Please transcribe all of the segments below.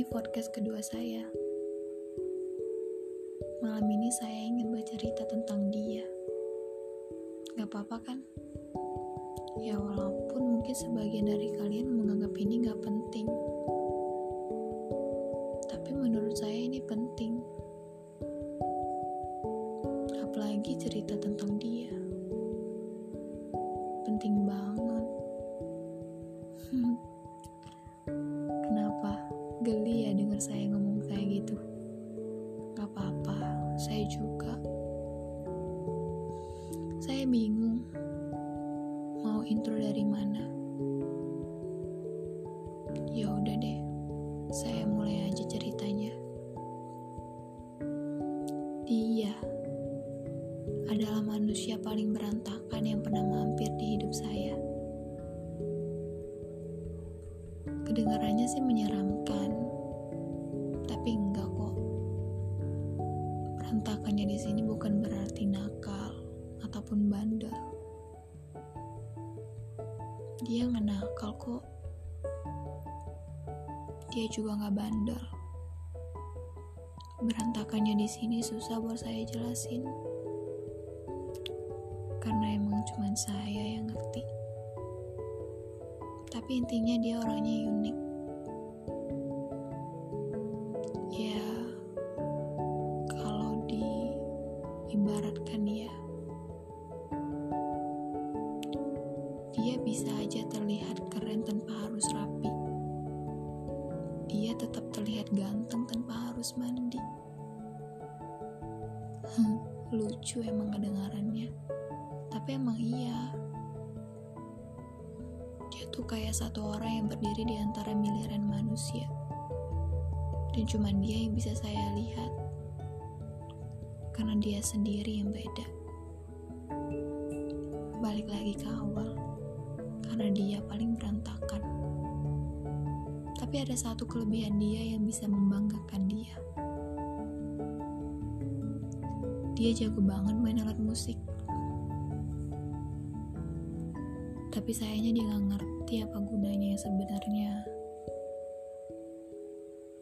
Ini podcast kedua saya. Malam ini saya ingin bercerita tentang dia. Gak apa-apa kan? Ya walaupun mungkin sebagian dari kalian menganggap ini gak penting. Tapi menurut saya ini penting. Apalagi cerita tentang dia. Saya juga. Saya bingung mau intro dari mana. Ya udah deh, saya mulai aja ceritanya. Dia adalah manusia paling berantakan yang pernah mampir di hidup saya. Kedengarannya sih menyeramkan, Berantakannya di sini bukan berarti nakal ataupun bandel. Dia nggak nakal kok. Dia juga nggak bandel. Berantakannya di sini susah buat saya jelasin. Karena emang cuma saya yang ngerti tapi intinya dia orangnya unik. Dia bisa aja terlihat keren tanpa harus rapi. Dia tetap terlihat ganteng tanpa harus mandi. Lucu emang kedengarannya, tapi emang iya dia tuh kayak satu orang yang berdiri di antara miliaran manusia. Dan cuma dia yang bisa saya lihat. Karena dia sendiri yang beda. Balik lagi ke awal. Karena dia paling berantakan. Tapi ada satu kelebihan dia yang bisa membanggakan dia. Dia jago banget main alat musik. tapi sayangnya dia nggak ngerti apa gunanya yang sebenarnya.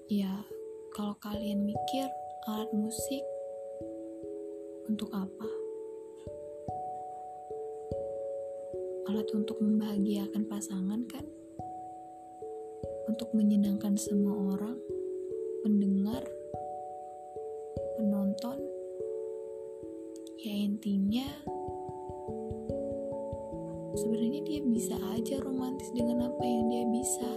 Ya, kalau kalian mikir alat musik untuk apa? Alat untuk membahagiakan pasangan kan? Untuk menyenangkan semua orang, pendengar, penonton. Ya intinya sebenarnya dia bisa aja romantis dengan apa yang dia bisa.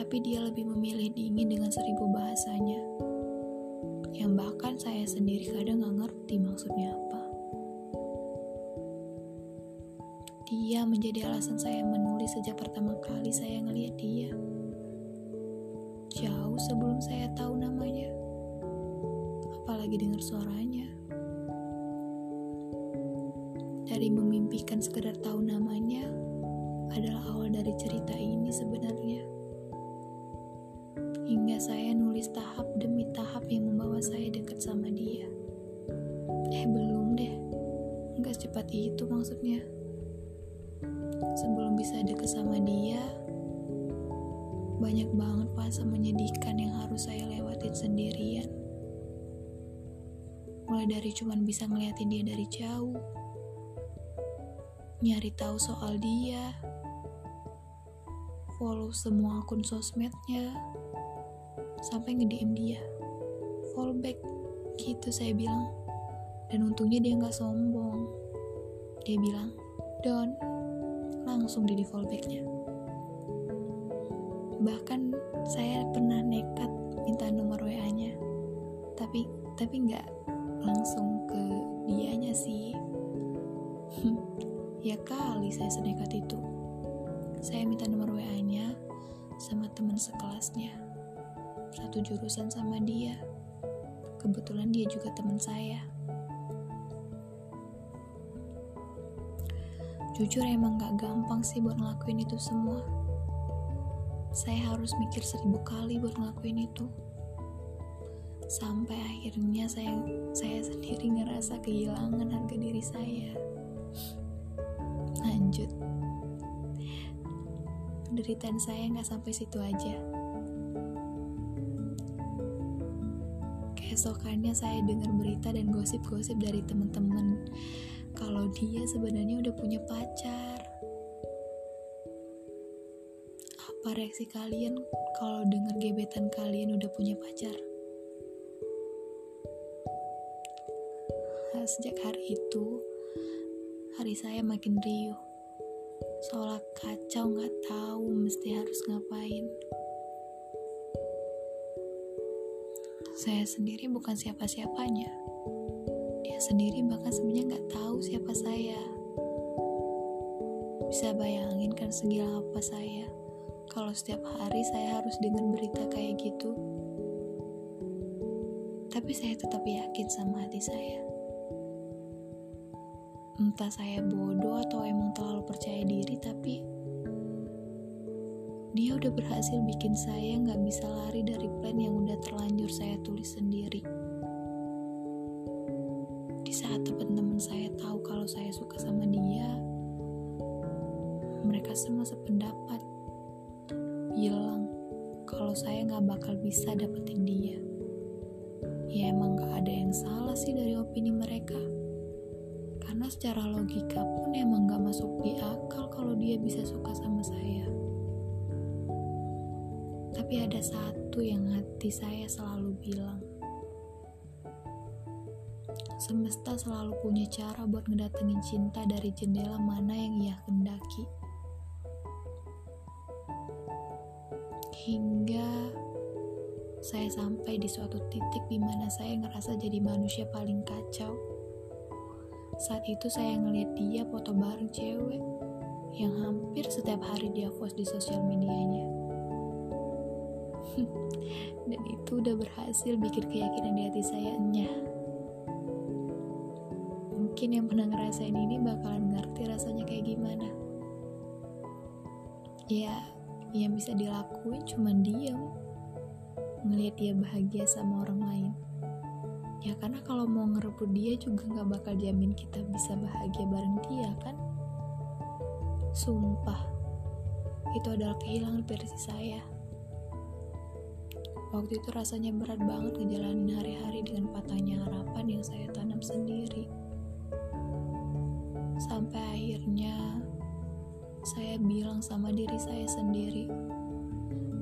Tapi dia lebih memilih dingin dengan seribu bahasanya. Yang bahkan saya sendiri kadang gak ngerti maksudnya Dia menjadi alasan saya menulis sejak pertama kali saya ngeliat dia. Jauh sebelum saya tahu namanya. Apalagi dengar suaranya dari memimpikan sekedar tahu namanya adalah awal dari cerita ini sebenarnya. Hingga saya nulis tahap demi tahap yang membawa saya dekat sama dia. Eh belum deh, nggak secepat itu maksudnya. Sebelum bisa dekat sama dia, banyak banget fase menyedihkan yang harus saya lewatin sendirian. Mulai dari cuman bisa ngeliatin dia dari jauh, nyari tahu soal dia, follow semua akun sosmednya, sampai nge-DM dia, follow back, gitu saya bilang. Dan untungnya dia nggak sombong. Dia bilang, Don, langsung di follow backnya. Bahkan saya pernah nekat minta nomor WA-nya, tapi tapi nggak langsung ke dianya sih. Ya kali saya senekat itu. Saya minta nomor WA-nya sama teman sekelasnya. Satu jurusan sama dia. Kebetulan dia juga teman saya. Jujur emang gak gampang sih buat ngelakuin itu semua. Saya harus mikir seribu kali buat ngelakuin itu. Sampai akhirnya saya saya sendiri ngerasa kehilangan harga diri saya. Lanjut. Penderitaan saya nggak sampai situ aja. Keesokannya saya dengar berita dan gosip-gosip dari teman-teman kalau dia sebenarnya udah punya pacar. Apa reaksi kalian kalau dengar gebetan kalian udah punya pacar? Nah, sejak hari itu, hari saya makin riuh. Seolah kacau nggak tahu mesti harus ngapain. Saya sendiri bukan siapa-siapanya. Sendiri bahkan sebenarnya nggak tahu siapa saya. Bisa bayangin kan segila apa saya kalau setiap hari saya harus dengar berita kayak gitu. Tapi saya tetap yakin sama hati saya. Entah saya bodoh atau emang terlalu percaya diri, tapi dia udah berhasil bikin saya nggak bisa lari dari plan yang udah terlanjur saya tulis sendiri. Di saat teman-teman saya tahu kalau saya suka sama dia, mereka semua sependapat bilang kalau saya nggak bakal bisa dapetin dia. Ya emang gak ada yang salah sih dari opini mereka. Karena secara logika pun emang gak masuk di akal kalau dia bisa suka sama saya. Tapi ada satu yang hati saya selalu bilang. Semesta selalu punya cara buat ngedatengin cinta dari jendela mana yang ia kendaki. Hingga saya sampai di suatu titik di mana saya ngerasa jadi manusia paling kacau. Saat itu saya ngeliat dia foto bareng cewek yang hampir setiap hari dia post di sosial medianya. dan itu udah berhasil bikin keyakinan di hati saya enyah mungkin yang pernah ngerasain ini bakalan ngerti rasanya kayak gimana. Ya yang bisa dilakuin cuma diam ngelihat dia bahagia sama orang lain. Ya karena kalau mau ngerebut dia juga nggak bakal jamin kita bisa bahagia bareng dia kan? Sumpah itu adalah kehilangan versi saya. Waktu itu rasanya berat banget ngejalanin hari-hari dengan patahnya harapan yang saya tanam sendiri. Sampai akhirnya saya bilang sama diri saya sendiri,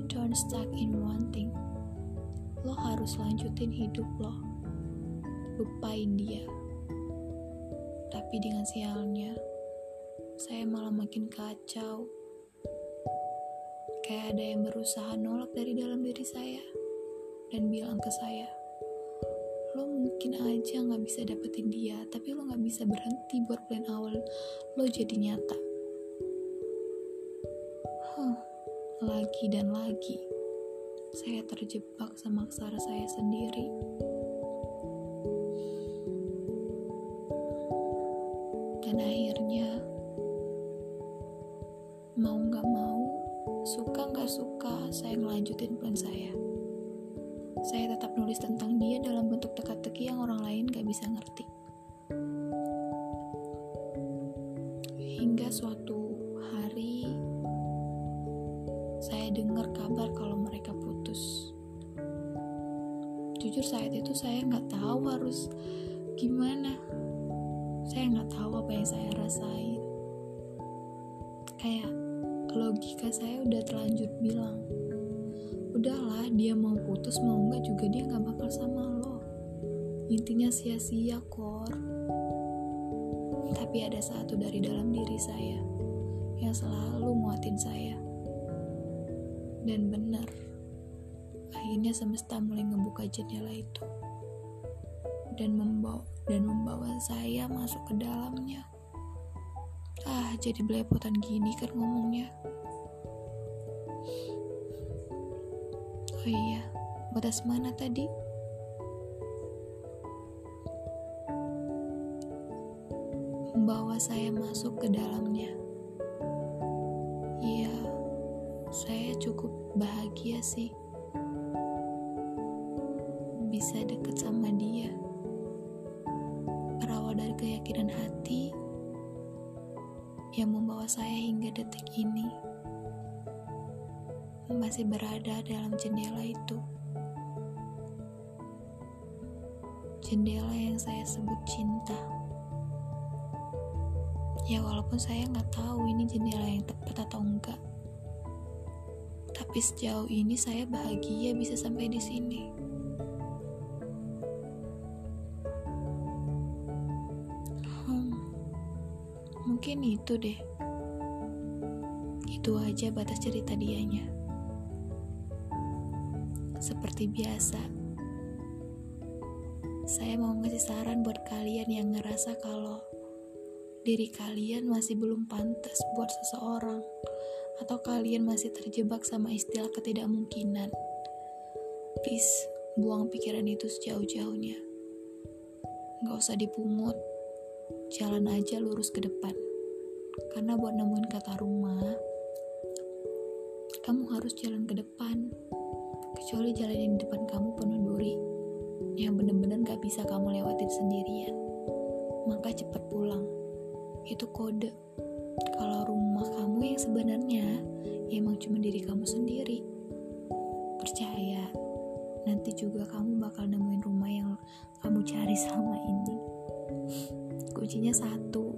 don't stuck in one thing. Lo harus lanjutin hidup lo. Lupain dia. Tapi dengan sialnya, saya malah makin kacau. Kayak ada yang berusaha nolak dari dalam diri saya dan bilang ke saya, lo mungkin aja nggak bisa dapetin dia, tapi lo nggak bisa berhenti buat plan awal lo jadi nyata. Huh, lagi dan lagi, saya terjebak sama kesara saya sendiri. Dan akhirnya, mau nggak mau, suka nggak suka, saya ngelanjutin plan saya saya tetap nulis tentang dia dalam bentuk teka-teki yang orang lain gak bisa ngerti. Hingga suatu hari, saya dengar kabar kalau mereka putus. Jujur saat itu saya nggak tahu harus gimana. Saya nggak tahu apa yang saya rasain. Kayak logika saya udah terlanjur bilang, udahlah dia mau putus mau enggak juga dia nggak bakal sama lo. Intinya sia-sia kor. Tapi ada satu dari dalam diri saya yang selalu muatin saya. Dan benar akhirnya semesta mulai ngebuka jendela itu dan membawa dan membawa saya masuk ke dalamnya. Ah jadi belepotan gini kan ngomongnya Oh iya, batas mana tadi? Membawa saya masuk ke dalamnya. Iya, saya cukup bahagia sih. Bisa deket sama dia. Berawal dari keyakinan hati yang membawa saya hingga detik ini masih berada dalam jendela itu. jendela yang saya sebut cinta. Ya walaupun saya nggak tahu ini jendela yang tepat atau enggak. Tapi sejauh ini saya bahagia bisa sampai di sini. Hmm, mungkin itu deh. Itu aja batas cerita dianya. Seperti biasa, saya mau ngasih saran buat kalian yang ngerasa kalau diri kalian masih belum pantas buat seseorang atau kalian masih terjebak sama istilah ketidakmungkinan. Please, buang pikiran itu sejauh-jauhnya. Gak usah dipungut, jalan aja lurus ke depan. Karena buat nemuin kata rumah, kamu harus jalan ke depan. Kecuali jalan yang di depan kamu penuh duri, yang bener-bener gak bisa kamu lewatin sendirian. Maka cepat pulang itu kode kalau rumah kamu yang sebenarnya ya emang cuma diri kamu sendiri. Percaya, nanti juga kamu bakal nemuin rumah yang kamu cari selama ini. Kuncinya satu,